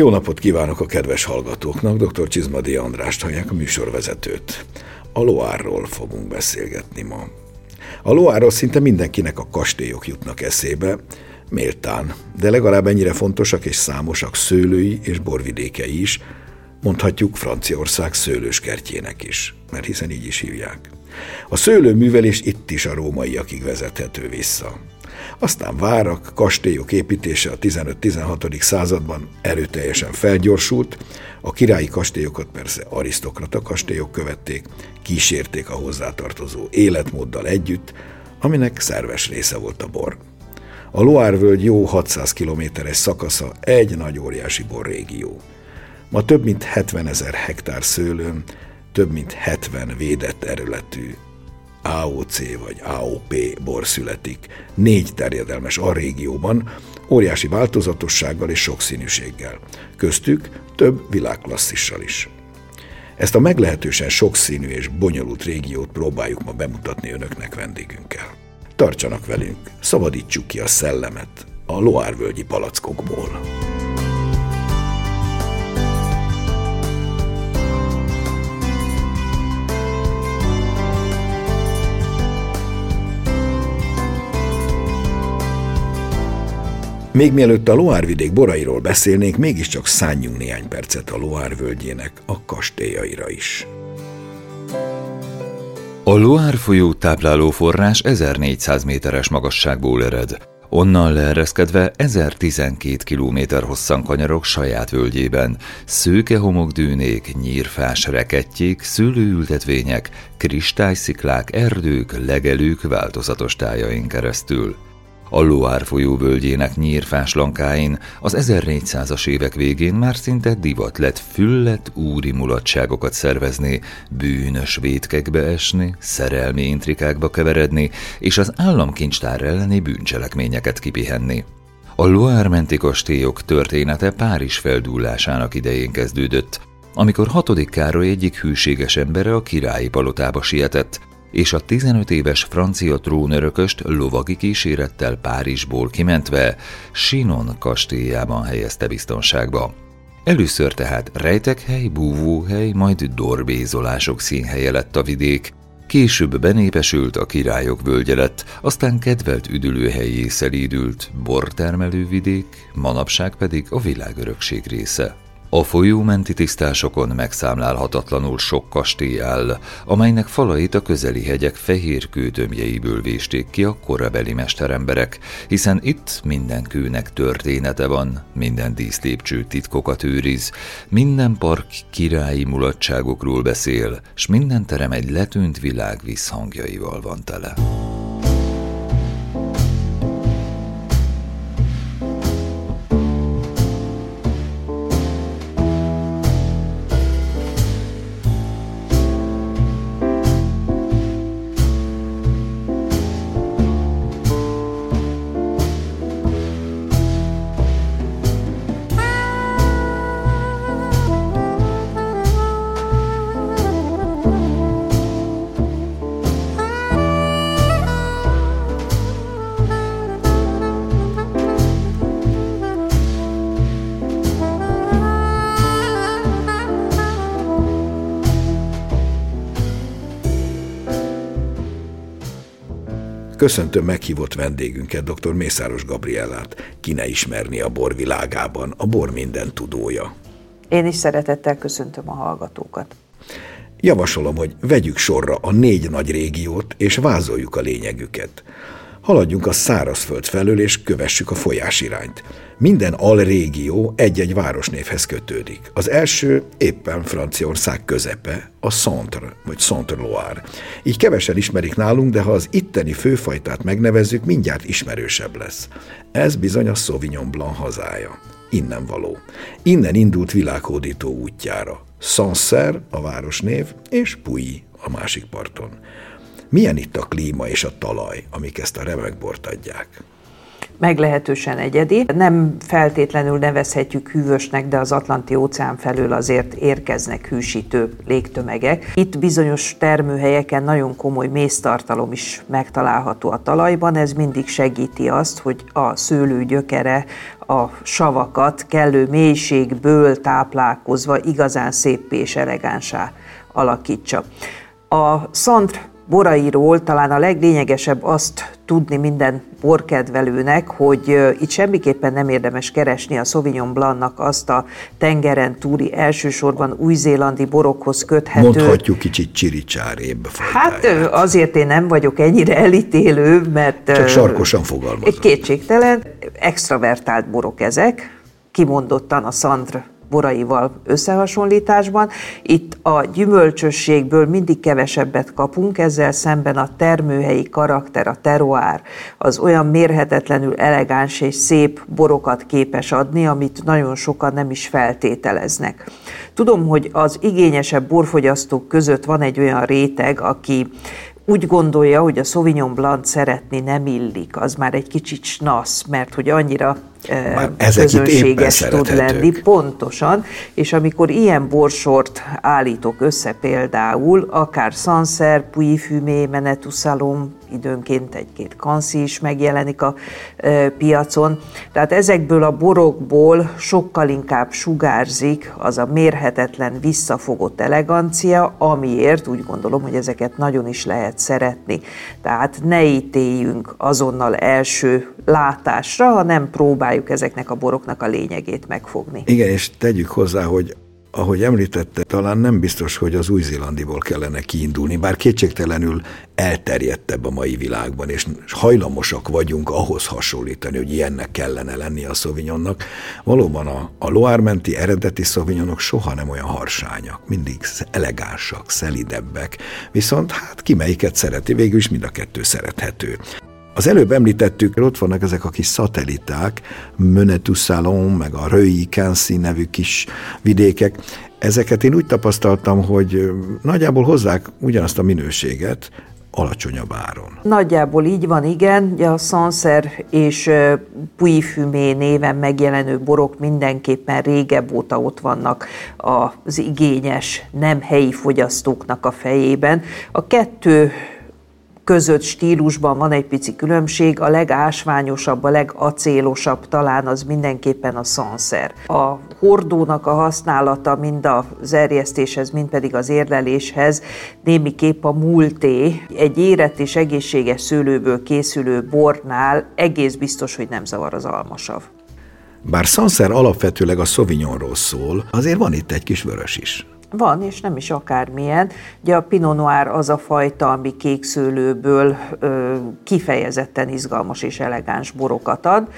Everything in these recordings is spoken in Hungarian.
Jó napot kívánok a kedves hallgatóknak, dr. Csizmadi Andrást hallják a műsorvezetőt. A Loárról fogunk beszélgetni ma. A Loárról szinte mindenkinek a kastélyok jutnak eszébe, méltán, de legalább ennyire fontosak és számosak szőlői és borvidékei is, mondhatjuk Franciaország szőlőskertjének is, mert hiszen így is hívják. A szőlőművelés itt is a rómaiakig vezethető vissza. Aztán várak, kastélyok építése a 15-16. században erőteljesen felgyorsult, a királyi kastélyokat persze arisztokrata kastélyok követték, kísérték a hozzátartozó életmóddal együtt, aminek szerves része volt a bor. A Loire völgy jó 600 kilométeres szakasza egy nagy óriási borrégió. Ma több mint 70 ezer hektár szőlőn, több mint 70 védett területű AOC vagy AOP bor születik, négy terjedelmes a régióban, óriási változatossággal és sokszínűséggel, köztük több világklasszissal is. Ezt a meglehetősen sokszínű és bonyolult régiót próbáljuk ma bemutatni önöknek vendégünkkel. Tartsanak velünk, szabadítsuk ki a szellemet a Loárvölgyi palackokból. Még mielőtt a Loárvidék borairól beszélnénk, mégiscsak szálljunk néhány percet a Loár völgyének a kastélyaira is. A Loár folyó tápláló forrás 1400 méteres magasságból ered. Onnan leereszkedve 1012 km hosszan kanyarok saját völgyében, szőke homokdűnék, nyírfás rekettyék, szőlőültetvények, kristálysziklák, erdők, legelők változatos tájain keresztül. A Loire folyó völgyének nyírfás lankáin az 1400-as évek végén már szinte divat lett füllet úri mulatságokat szervezni, bűnös vétkekbe esni, szerelmi intrikákba keveredni, és az államkincstár elleni bűncselekményeket kipihenni. A Loire menti kastélyok története Párizs feldúlásának idején kezdődött, amikor hatodik Károly egyik hűséges embere a királyi palotába sietett, és a 15 éves francia trónörököst lovagi kísérettel Párizsból kimentve Sinon kastélyában helyezte biztonságba. Először tehát rejtekhely, búvóhely, majd dorbézolások színhelye lett a vidék, Később benépesült, a királyok völgye lett, aztán kedvelt üdülőhelyé szelídült, bortermelő vidék, manapság pedig a világörökség része. A folyómenti tisztásokon megszámlálhatatlanul sok kastély áll, amelynek falait a közeli hegyek fehér kőtömjeiből vésték ki a korabeli mesteremberek, hiszen itt minden kőnek története van, minden díszlépcső titkokat őriz, minden park királyi mulatságokról beszél, s minden terem egy letűnt világ visszhangjaival van tele. Köszöntöm meghívott vendégünket, dr. Mészáros Gabriellát. Ki ne ismerni a bor világában, a bor minden tudója. Én is szeretettel köszöntöm a hallgatókat. Javasolom, hogy vegyük sorra a négy nagy régiót, és vázoljuk a lényegüket. Haladjunk a szárazföld felől, és kövessük a folyás irányt. Minden alrégió egy-egy városnévhez kötődik. Az első éppen Franciaország közepe, a Centre, vagy Centre-Loire. Így kevesen ismerik nálunk, de ha az itteni főfajtát megnevezzük, mindjárt ismerősebb lesz. Ez bizony a Sauvignon Blanc hazája. Innen való. Innen indult világhódító útjára. Sancerre a városnév, és Puy a másik parton. Milyen itt a klíma és a talaj, amik ezt a remek bort adják? meglehetősen egyedi. Nem feltétlenül nevezhetjük hűvösnek, de az Atlanti óceán felől azért érkeznek hűsítő légtömegek. Itt bizonyos termőhelyeken nagyon komoly méztartalom is megtalálható a talajban, ez mindig segíti azt, hogy a szőlő gyökere a savakat kellő mélységből táplálkozva igazán szép és elegánsá alakítsa. A szandr borairól talán a leglényegesebb azt tudni minden borkedvelőnek, hogy itt semmiképpen nem érdemes keresni a Sauvignon Blancnak azt a tengeren túli, elsősorban új-zélandi borokhoz köthető. Mondhatjuk kicsit csiricsárébb Hát azért én nem vagyok ennyire elítélő, mert... Csak sarkosan fogalmazom. Egy kétségtelen, extravertált borok ezek, kimondottan a Szandr boraival összehasonlításban. Itt a gyümölcsösségből mindig kevesebbet kapunk, ezzel szemben a termőhelyi karakter, a terroár az olyan mérhetetlenül elegáns és szép borokat képes adni, amit nagyon sokan nem is feltételeznek. Tudom, hogy az igényesebb borfogyasztók között van egy olyan réteg, aki úgy gondolja, hogy a Sauvignon Blanc szeretni nem illik, az már egy kicsit snasz, mert hogy annyira már közönséges tud lenni. Pontosan, és amikor ilyen borsort állítok össze például, akár Sancerre, Puy Fumé, Menetusalom, időnként egy-két kanszi is megjelenik a piacon. Tehát ezekből a borokból sokkal inkább sugárzik az a mérhetetlen, visszafogott elegancia, amiért úgy gondolom, hogy ezeket nagyon is lehet szeretni. Tehát ne ítéljünk azonnal első látásra, hanem próbáljuk ezeknek a boroknak a lényegét megfogni. Igen, és tegyük hozzá, hogy ahogy említette, talán nem biztos, hogy az új-zélandiból kellene kiindulni, bár kétségtelenül elterjedtebb a mai világban, és hajlamosak vagyunk ahhoz hasonlítani, hogy ilyennek kellene lenni a szovinyonnak. Valóban a, a loármenti eredeti szovinyonok soha nem olyan harsányak, mindig elegánsak, szelidebbek, viszont hát ki melyiket szereti, végül is mind a kettő szerethető. Az előbb említettük, ott vannak ezek a kis szateliták, Mönetu Salon, meg a Röi Kansi nevű kis vidékek. Ezeket én úgy tapasztaltam, hogy nagyjából hozzák ugyanazt a minőséget, alacsonyabb áron. Nagyjából így van, igen. A Sancer és Puy Fumé néven megjelenő borok mindenképpen régebb óta ott vannak az igényes, nem helyi fogyasztóknak a fejében. A kettő között stílusban van egy pici különbség, a legásványosabb, a legacélosabb talán az mindenképpen a szanszer. A hordónak a használata mind az erjesztéshez, mind pedig az érleléshez némiképp a múlté. Egy érett és egészséges szőlőből készülő bornál egész biztos, hogy nem zavar az almasav. Bár Sancer alapvetőleg a Sauvignonról szól, azért van itt egy kis vörös is. Van, és nem is akármilyen. Ugye a Pinot Noir az a fajta, ami kékszőlőből ö, kifejezetten izgalmas és elegáns borokat ad.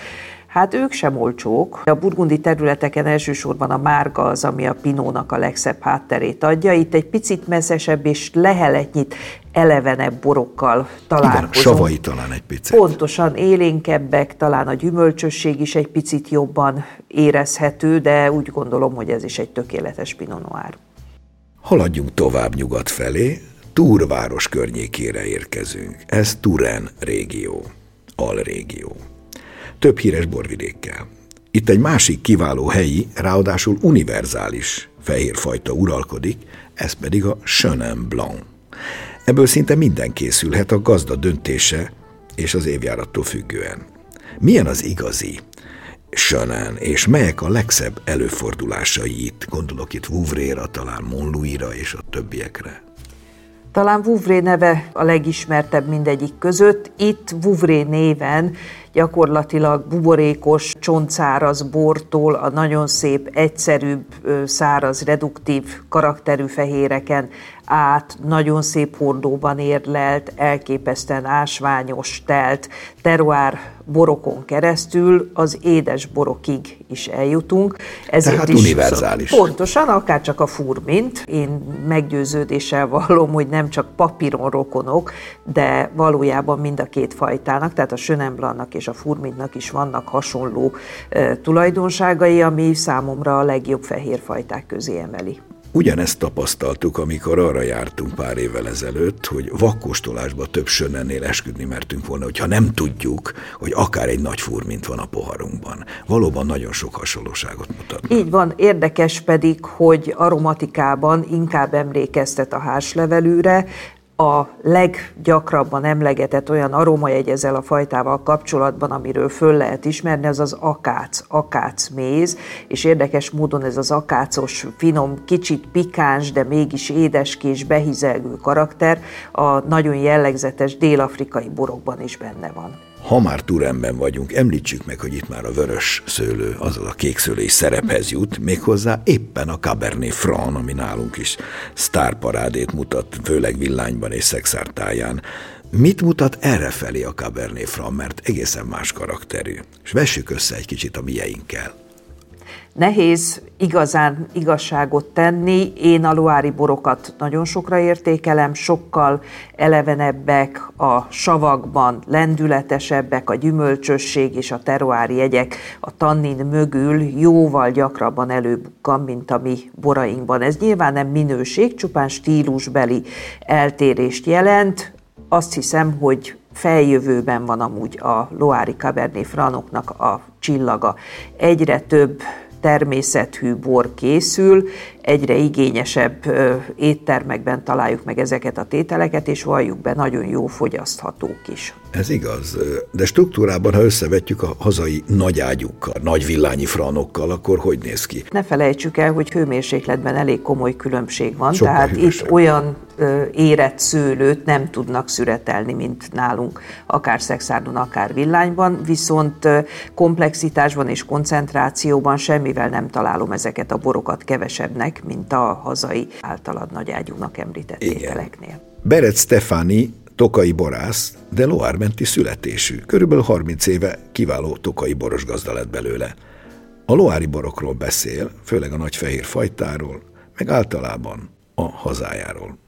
Hát ők sem olcsók. A burgundi területeken elsősorban a márga az, ami a pinónak a legszebb hátterét adja. Itt egy picit messzesebb és leheletnyit elevenebb borokkal találkozunk. Igen, savai talán egy picit. Pontosan élénkebbek, talán a gyümölcsösség is egy picit jobban érezhető, de úgy gondolom, hogy ez is egy tökéletes Pinot Noir. Haladjunk tovább nyugat felé, Túrváros környékére érkezünk. Ez Turen régió, alrégió. Több híres borvidékkel. Itt egy másik kiváló helyi, ráadásul univerzális fehérfajta uralkodik, ez pedig a Chenin Blanc. Ebből szinte minden készülhet a gazda döntése és az évjárattól függően. Milyen az igazi, Chanel, és melyek a legszebb előfordulásai itt? Gondolok itt Vouvray-ra, talán Montlouis-ra és a többiekre. Talán Vouvray neve a legismertebb mindegyik között. Itt Vouvray néven gyakorlatilag buborékos, csontszáraz bortól a nagyon szép, egyszerűbb, száraz, reduktív karakterű fehéreken át, nagyon szép hordóban érlelt, elképesztően ásványos, telt, teruár borokon keresztül az édes borokig is eljutunk. Ezért Tehát is univerzális. Pontosan, akár csak a furmint. Én meggyőződéssel vallom, hogy nem csak papíron rokonok, de valójában mind a két fajtának, tehát a Sönemblannak és a furmintnak is vannak hasonló tulajdonságai, ami számomra a legjobb fehérfajták közé emeli. Ugyanezt tapasztaltuk, amikor arra jártunk pár évvel ezelőtt, hogy vakkostolásba több sönennél esküdni mertünk volna, hogyha nem tudjuk, hogy akár egy nagy furmint van a poharunkban. Valóban nagyon sok hasonlóságot mutat. Így van, érdekes pedig, hogy aromatikában inkább emlékeztet a hárslevelűre, a leggyakrabban emlegetett olyan aromajegy ezzel a fajtával kapcsolatban, amiről föl lehet ismerni, az az akác, akác méz, és érdekes módon ez az akácos, finom, kicsit pikáns, de mégis édeskés, behizelgő karakter a nagyon jellegzetes dél-afrikai borokban is benne van. Ha már Turemben vagyunk, említsük meg, hogy itt már a vörös szőlő, azaz a kék szőlő szerephez jut, méghozzá éppen a Cabernet Franc, ami nálunk is sztárparádét mutat, főleg villányban és szexártáján. Mit mutat errefelé a Cabernet Franc, mert egészen más karakterű. És vessük össze egy kicsit a mieinkkel. Nehéz igazán igazságot tenni. Én a loári borokat nagyon sokra értékelem, sokkal elevenebbek a savakban, lendületesebbek a gyümölcsösség és a teruári jegyek a tannin mögül jóval gyakrabban előbukkan, mint a mi borainkban. Ez nyilván nem minőség, csupán stílusbeli eltérést jelent. Azt hiszem, hogy feljövőben van amúgy a Loári Cabernet Franoknak a csillaga. Egyre több természetű bor készül, egyre igényesebb éttermekben találjuk meg ezeket a tételeket, és valljuk be, nagyon jó fogyaszthatók is. Ez igaz, de struktúrában, ha összevetjük a hazai nagy ágyukkal, nagy villányi franokkal, akkor hogy néz ki? Ne felejtsük el, hogy hőmérsékletben elég komoly különbség van, Sokkal tehát hűvösebb. itt olyan érett szőlőt nem tudnak szüretelni, mint nálunk, akár szexárdon, akár villányban, viszont komplexitásban és koncentrációban semmivel nem találom ezeket a borokat kevesebbnek, mint a hazai általad nagyágyúnak említett Igen. ételeknél. Beret Stefani tokai borász, de loármenti születésű. Körülbelül 30 éve kiváló tokai boros gazda lett belőle. A loári borokról beszél, főleg a nagy fehér fajtáról, meg általában a hazájáról.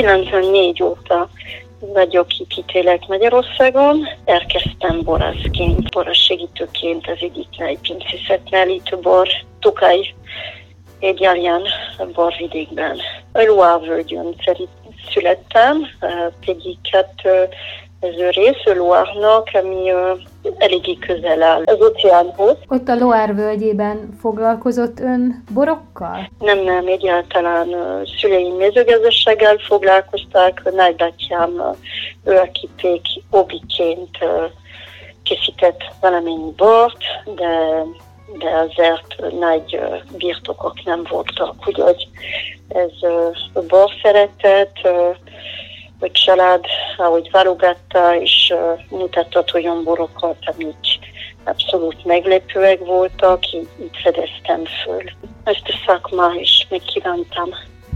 94 óta vagyok itt ítélek Magyarországon. Elkezdtem borászként, borássegítőként az egyik pincészetnél itt bor Tukaj Egyalján borvidékben. A Loire völgyön születtem, pedig hát ez a rész a Loire-nak, ami eléggé közel áll az óceánhoz. Ott a Loire völgyében foglalkozott ön borokkal? Nem, nem, egyáltalán szüleim mezőgazdasággal foglalkoztak, nagybátyám ő, aki obiként készített valamennyi bort, de de azért nagy birtokok nem voltak, úgyhogy ez a bor szeretet, hogy család, ahogy válogatta, és uh, mutatott olyan borokat, amik abszolút meglepőek voltak, így, így fedeztem föl. Ezt a szakma is megkívántam.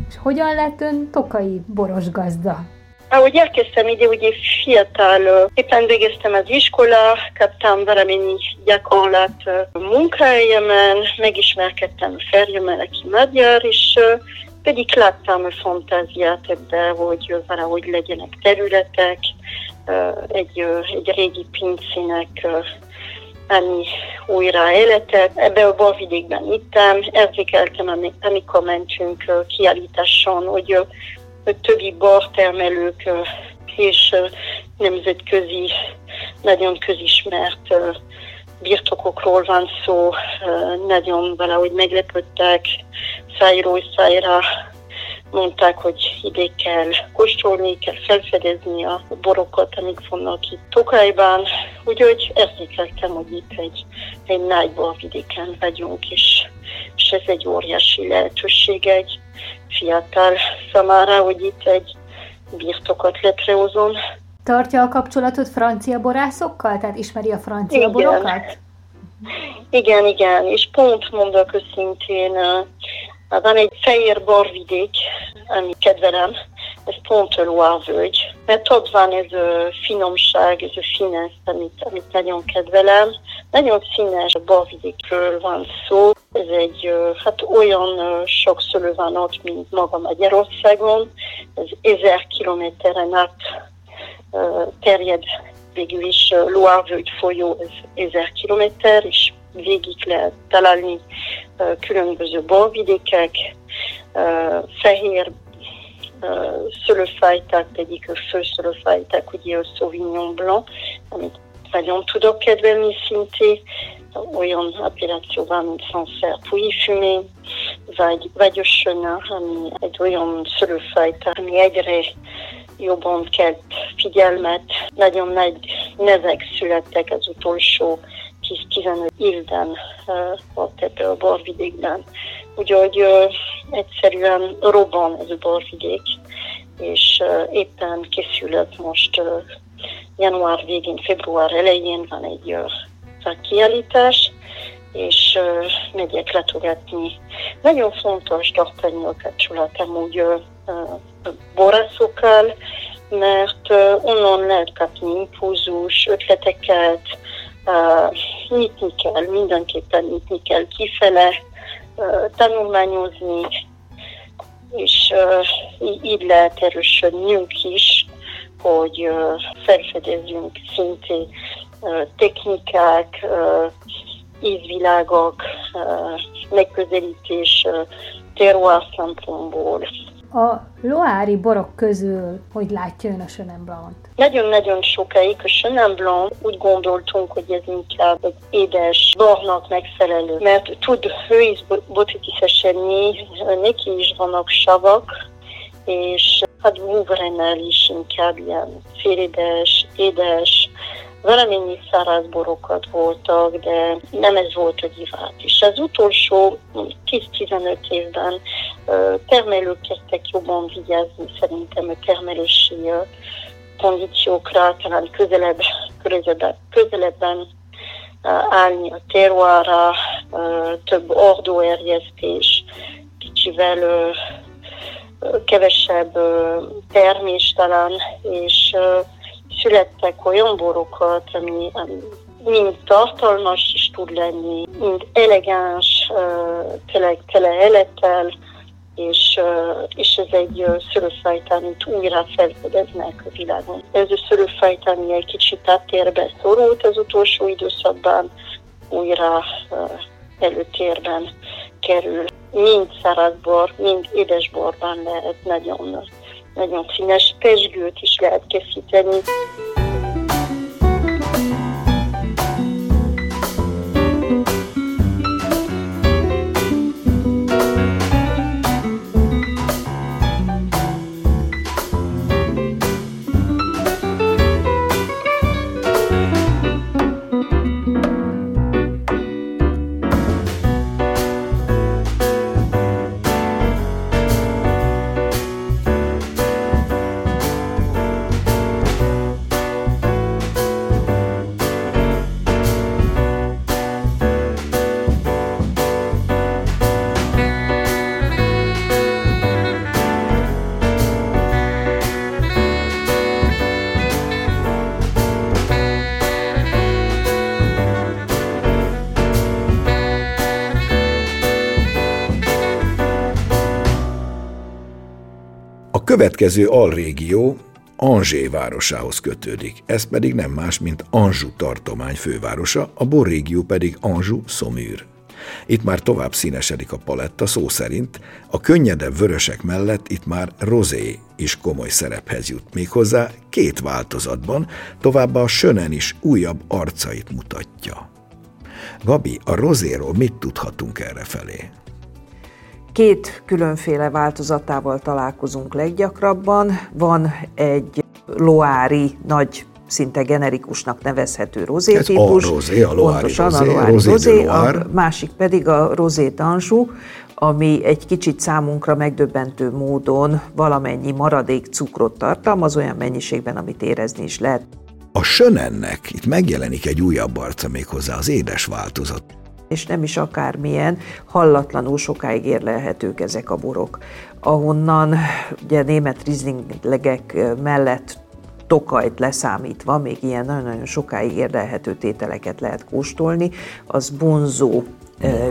És hogyan lett ön tokai boros gazda? Ahogy elkezdtem ide, ugye fiatal, éppen végeztem az iskola, kaptam valamennyi gyakorlat munkahelyemen, megismerkedtem férjemmel, aki magyar, és pedig láttam a fantáziát ebbe, hogy valahogy legyenek területek, egy, egy régi pincének annyi újra életet. Ebbe a borvidékben ittem, érzékeltem, amikor mentünk kiállításon, hogy, hogy többi bortermelők és nemzetközi, nagyon közismert birtokokról van szó, nagyon valahogy meglepődtek, szájról szájra mondták, hogy ide kell kóstolni, kell felfedezni a borokat, amik vannak itt Tokajban. Úgyhogy érzékeltem, hogy itt egy, egy nagy borvidéken vagyunk, és, és ez egy óriási lehetőség egy fiatal számára, hogy itt egy birtokot létrehozom. Tartja a kapcsolatot francia borászokkal? Tehát ismeri a francia igen. borokat? Igen, igen, és pont mondok őszintén, van egy fehér borvidék ami kedvelem, ez pont a Loire völgy. Mert ott van ez a finomság, ez a finesz, amit, amit nagyon kedvelem. Nagyon színes borvidékről van szó. Ez egy, hát olyan sok szülő van ott, mint maga Magyarországon. Ez ezer kilométeren át terjed végül is Loire völgy folyó, ez ezer kilométer, és végig különböző borvidékek, fehér szőlőfajták, egyik főszőlőfajták, ugye a Sauvignon Blanc, amit nagyon tudok kedvelni szintén, olyan appellációban, mint Sancerre Pouilly Fumé, vagy, ami egy olyan ami egyre jobban kelt figyelmet. Nagyon nagy nevek születtek az utolsó 10-15 évben uh, ott ebben a borvidékben. Úgyhogy uh, egyszerűen robban ez a borvidék, és uh, éppen készülök most január végén, február elején van egy kiállítás, és megyek letogatni. Nagyon fontos tartani a kapcsolatom úgy uh, borászokkal, mert onnan lehet kapni impulzus, ötleteket, nyitni kell, mindenképpen nyitni kell kifele, tanulmányozni, és így lehet erősödnünk is, hogy felfedezzünk szintén technikák, ízvilágok, megközelítés terroir szempontból. A loári borok közül hogy látja ön a Chenin Blanc-t? Nagyon-nagyon sokáig a Chenin Blanc úgy gondoltunk, hogy ez inkább egy édes bornak megfelelő, mert tud ő is botítiszesedni, neki is vannak savak, és hát Vouvrenel is inkább ilyen félédes, édes, valamennyi száraz borokat voltak, de nem ez volt a divat. És az utolsó 10-15 évben termelők kezdtek jobban vigyázni szerintem a termelési kondíciókra, talán közelebb, közelebb, közelebben állni a terroára, több ordóerjesztés, kicsivel kevesebb termés talán, és születtek olyan borokat, ami, ami mind tartalmas is tud lenni, mind elegáns, tényleg tele élettel, és, és ez egy szőlőfajta, amit újra felfedeznek a világon. Ez a ami egy kicsit áttérbe szorult az utolsó időszakban, újra előtérben kerül. Mind szárazbor, mind édesborban lehet nagyon nagyon színes pesgőt is lehet készíteni. Következő alrégió Angé városához kötődik, ez pedig nem más, mint Anjou tartomány fővárosa, a borrégió pedig Anjou Szoműr. Itt már tovább színesedik a paletta szó szerint, a könnyedebb vörösek mellett itt már rozé is komoly szerephez jut, méghozzá két változatban, továbbá a sönen is újabb arcait mutatja. Gabi, a rozéról mit tudhatunk erre felé? Két különféle változatával találkozunk leggyakrabban. Van egy loári nagy szinte generikusnak nevezhető rozé Ez típus. a rozé, a loári Pontosan, rozé, a loári rozé, rozé a másik pedig a rozé tansú, ami egy kicsit számunkra megdöbbentő módon valamennyi maradék cukrot tartalmaz, olyan mennyiségben, amit érezni is lehet. A sönennek itt megjelenik egy újabb arca méghozzá az édes változat. És nem is akármilyen, hallatlanul sokáig érlelhetők ezek a borok. Ahonnan ugye német rizlinglegek mellett Tokajt leszámítva, még ilyen nagyon-nagyon sokáig érlelhető tételeket lehet kóstolni, az bonzó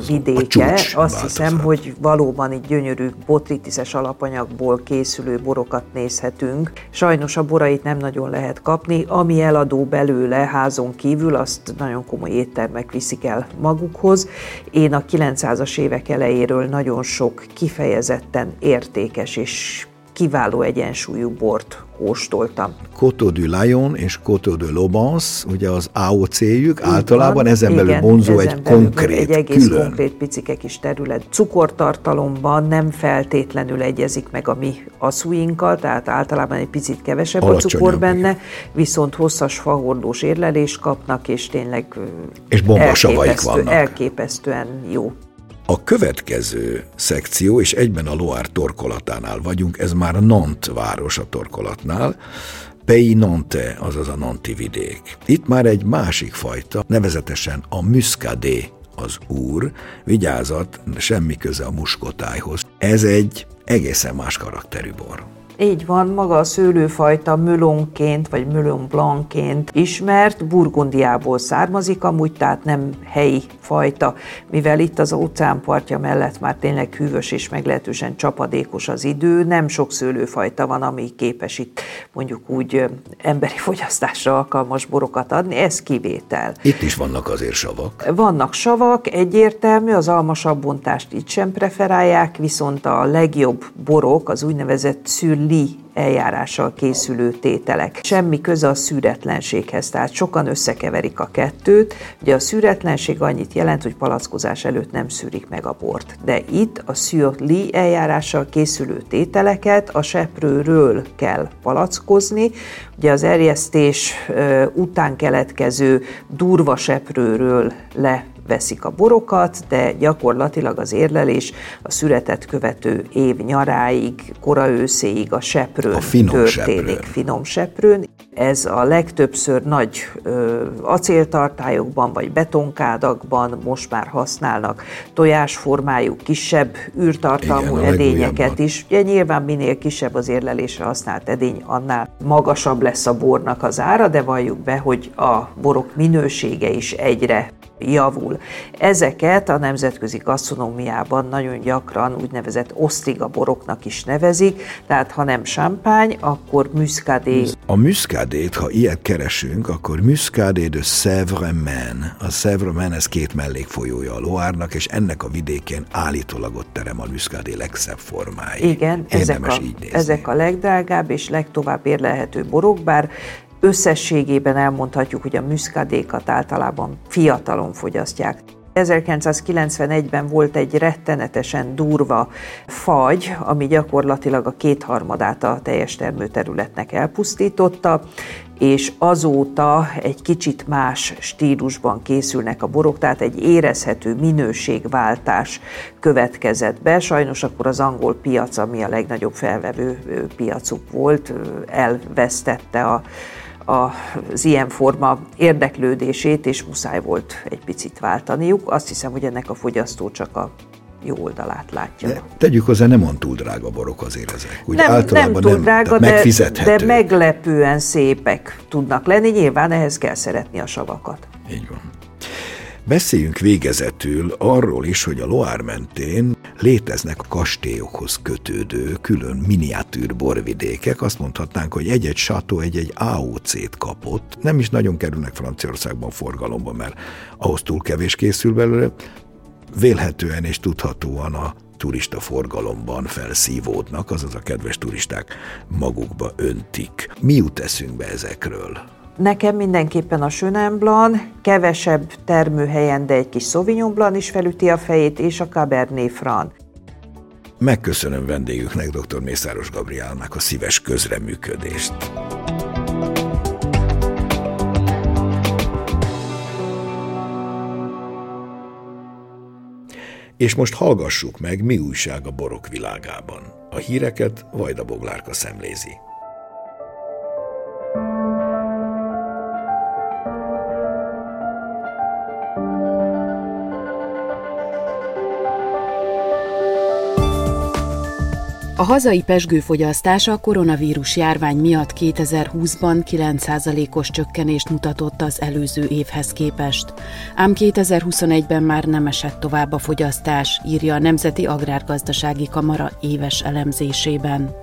vidéke. Azt hiszem, hogy valóban itt gyönyörű botritiszes alapanyagból készülő borokat nézhetünk. Sajnos a borait nem nagyon lehet kapni, ami eladó belőle házon kívül, azt nagyon komoly éttermek viszik el magukhoz. Én a 900-as évek elejéről nagyon sok kifejezetten értékes és kiváló egyensúlyú bort kóstoltam. Coteau du Lion és Coteau de Lobans, ugye az AOC-jük, általában ezen igen, belül bonzó ezen egy belül konkrét, Egy egész külön. konkrét picike kis terület. Cukortartalomban nem feltétlenül egyezik meg a mi aszúinkkal, tehát általában egy picit kevesebb Alacsonyabb, a cukor benne, igen. viszont hosszas fahordós érlelést kapnak, és tényleg és bombasavaik vannak. elképesztően jó. A következő szekció, és egyben a Loire torkolatánál vagyunk, ez már Nant város a torkolatnál, Pays Nantes, azaz a Nanti vidék. Itt már egy másik fajta, nevezetesen a Muscadet az úr, vigyázat, semmi köze a muskotájhoz. Ez egy egészen más karakterű bor. Így van, maga a szőlőfajta mülonként vagy mülon ismert, Burgundiából származik amúgy, tehát nem helyi fajta, mivel itt az óceánpartja mellett már tényleg hűvös és meglehetősen csapadékos az idő, nem sok szőlőfajta van, ami képes itt mondjuk úgy emberi fogyasztásra alkalmas borokat adni, ez kivétel. Itt is vannak azért savak. Vannak savak, egyértelmű, az almasabb bontást itt sem preferálják, viszont a legjobb borok, az úgynevezett szűr li eljárással készülő tételek. Semmi köze a szűretlenséghez, tehát sokan összekeverik a kettőt. Ugye a szűretlenség annyit jelent, hogy palackozás előtt nem szűrik meg a bort. De itt a li eljárással készülő tételeket a seprőről kell palackozni. Ugye az erjesztés után keletkező durva seprőről le veszik a borokat, de gyakorlatilag az érlelés a születet követő év nyaráig, kora őszéig a seprőn a finom történik, seprőn. finom seprőn. Ez a legtöbbször nagy ö, acéltartályokban vagy betonkádakban most már használnak tojásformájú, kisebb űrtartalmú Igen, edényeket is. Ugye nyilván minél kisebb az érlelésre használt edény, annál magasabb lesz a bornak az ára, de valljuk be, hogy a borok minősége is egyre javul. Ezeket a nemzetközi gasztronómiában nagyon gyakran úgynevezett osztriga boroknak is nevezik, tehát ha nem champagne, akkor muscadet. A muscadet, ha ilyet keresünk, akkor muscadet de Sèvres-Men. A Sèvres-Men, ez két mellékfolyója a Loárnak, és ennek a vidékén állítólag ott terem a muscadet legszebb formái. Igen, ezek a, ezek a legdrágább és legtovább érlelhető borok, bár Összességében elmondhatjuk, hogy a müszkadékat általában fiatalon fogyasztják. 1991-ben volt egy rettenetesen durva fagy, ami gyakorlatilag a kétharmadát a teljes termőterületnek elpusztította, és azóta egy kicsit más stílusban készülnek a borok, tehát egy érezhető minőségváltás következett be. Sajnos akkor az angol piac, ami a legnagyobb felvevő piacuk volt, elvesztette a az ilyen forma érdeklődését, és muszáj volt egy picit váltaniuk. Azt hiszem, hogy ennek a fogyasztó csak a jó oldalát látja. De tegyük hozzá, nem on túl drága borok azért ezek. Úgy nem, általában nem túl nem, drága, de, de meglepően szépek tudnak lenni. Nyilván ehhez kell szeretni a savakat. Így van. Beszéljünk végezetül arról is, hogy a Loár mentén léteznek a kastélyokhoz kötődő külön miniatűr borvidékek. Azt mondhatnánk, hogy egy-egy sató egy-egy AOC-t kapott. Nem is nagyon kerülnek Franciaországban forgalomba, mert ahhoz túl kevés készül belőle. Vélhetően és tudhatóan a turista forgalomban felszívódnak, azaz a kedves turisták magukba öntik. Mi jut eszünkbe ezekről? Nekem mindenképpen a Chenin Blanc, kevesebb termőhelyen, de egy kis Sauvignon Blanc is felüti a fejét, és a Cabernet Franc. Megköszönöm vendégüknek, dr. Mészáros Gabriálnak a szíves közreműködést. És most hallgassuk meg, mi újság a borok világában. A híreket Vajda Boglárka szemlézi. A hazai pesgőfogyasztás a koronavírus járvány miatt 2020-ban 9%-os csökkenést mutatott az előző évhez képest. Ám 2021-ben már nem esett tovább a fogyasztás, írja a Nemzeti Agrárgazdasági Kamara éves elemzésében.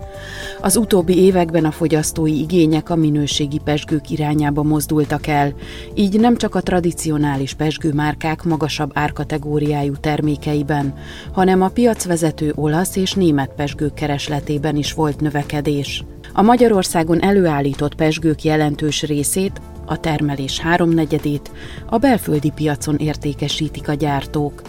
Az utóbbi években a fogyasztói igények a minőségi pesgők irányába mozdultak el, így nem csak a tradicionális pesgőmárkák magasabb árkategóriájú termékeiben, hanem a piacvezető olasz és német pesgők keresletében is volt növekedés. A Magyarországon előállított pesgők jelentős részét, a termelés háromnegyedét a belföldi piacon értékesítik a gyártók.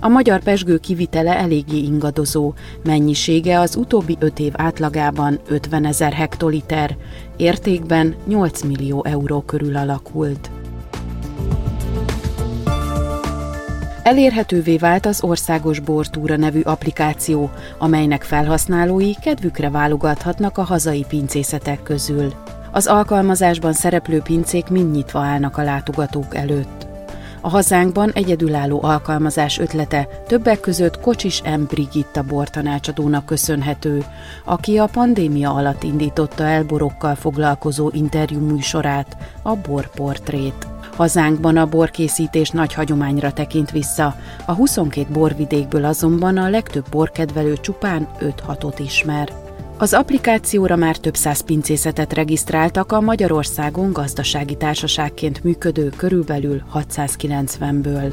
A magyar pesgő kivitele eléggé ingadozó, mennyisége az utóbbi öt év átlagában 50 ezer hektoliter, értékben 8 millió euró körül alakult. Elérhetővé vált az Országos Bortúra nevű applikáció, amelynek felhasználói kedvükre válogathatnak a hazai pincészetek közül. Az alkalmazásban szereplő pincék mind nyitva állnak a látogatók előtt. A hazánkban egyedülálló alkalmazás ötlete többek között Kocsis M. Brigitta bortanácsadónak köszönhető, aki a pandémia alatt indította el borokkal foglalkozó interjú műsorát, a Borportrét. Hazánkban a borkészítés nagy hagyományra tekint vissza, a 22 borvidékből azonban a legtöbb borkedvelő csupán 5-6-ot ismer. Az applikációra már több száz pincészetet regisztráltak a Magyarországon gazdasági társaságként működő körülbelül 690-ből.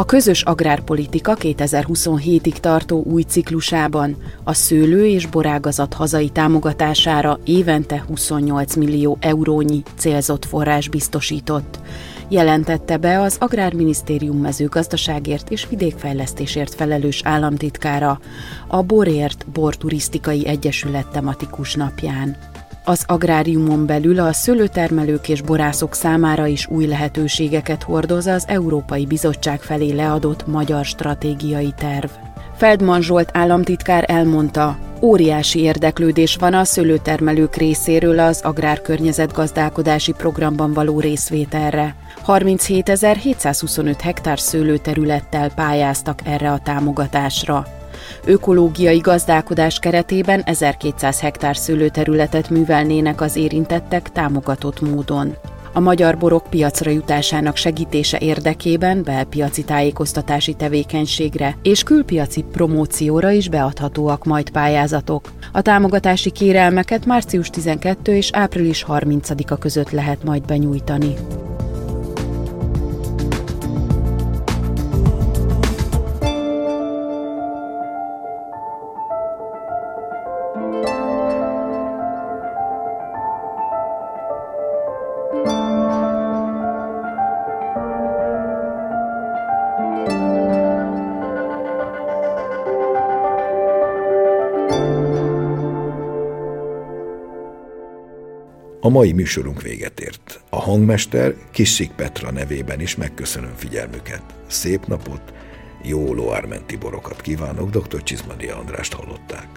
A közös agrárpolitika 2027-ig tartó új ciklusában a szőlő és borágazat hazai támogatására évente 28 millió eurónyi célzott forrás biztosított, jelentette be az Agrárminisztérium mezőgazdaságért és vidékfejlesztésért felelős államtitkára a Borért Borturisztikai Egyesület tematikus napján. Az agráriumon belül a szőlőtermelők és borászok számára is új lehetőségeket hordoz az Európai Bizottság felé leadott magyar stratégiai terv. Feldman Zsolt államtitkár elmondta, óriási érdeklődés van a szőlőtermelők részéről az agrárkörnyezetgazdálkodási programban való részvételre. 37.725 hektár szőlőterülettel pályáztak erre a támogatásra. Ökológiai gazdálkodás keretében 1200 hektár szőlőterületet művelnének az érintettek támogatott módon. A magyar borok piacra jutásának segítése érdekében belpiaci tájékoztatási tevékenységre és külpiaci promócióra is beadhatóak majd pályázatok. A támogatási kérelmeket március 12 és április 30-a között lehet majd benyújtani. A mai műsorunk véget ért. A hangmester Kissik Petra nevében is megköszönöm figyelmüket. Szép napot, jó loármenti borokat kívánok, dr. Csizmadi Andrást hallották.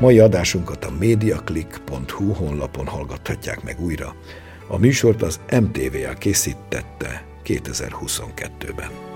Mai adásunkat a mediaclick.hu honlapon hallgathatják meg újra. A műsort az MTVA készítette 2022-ben.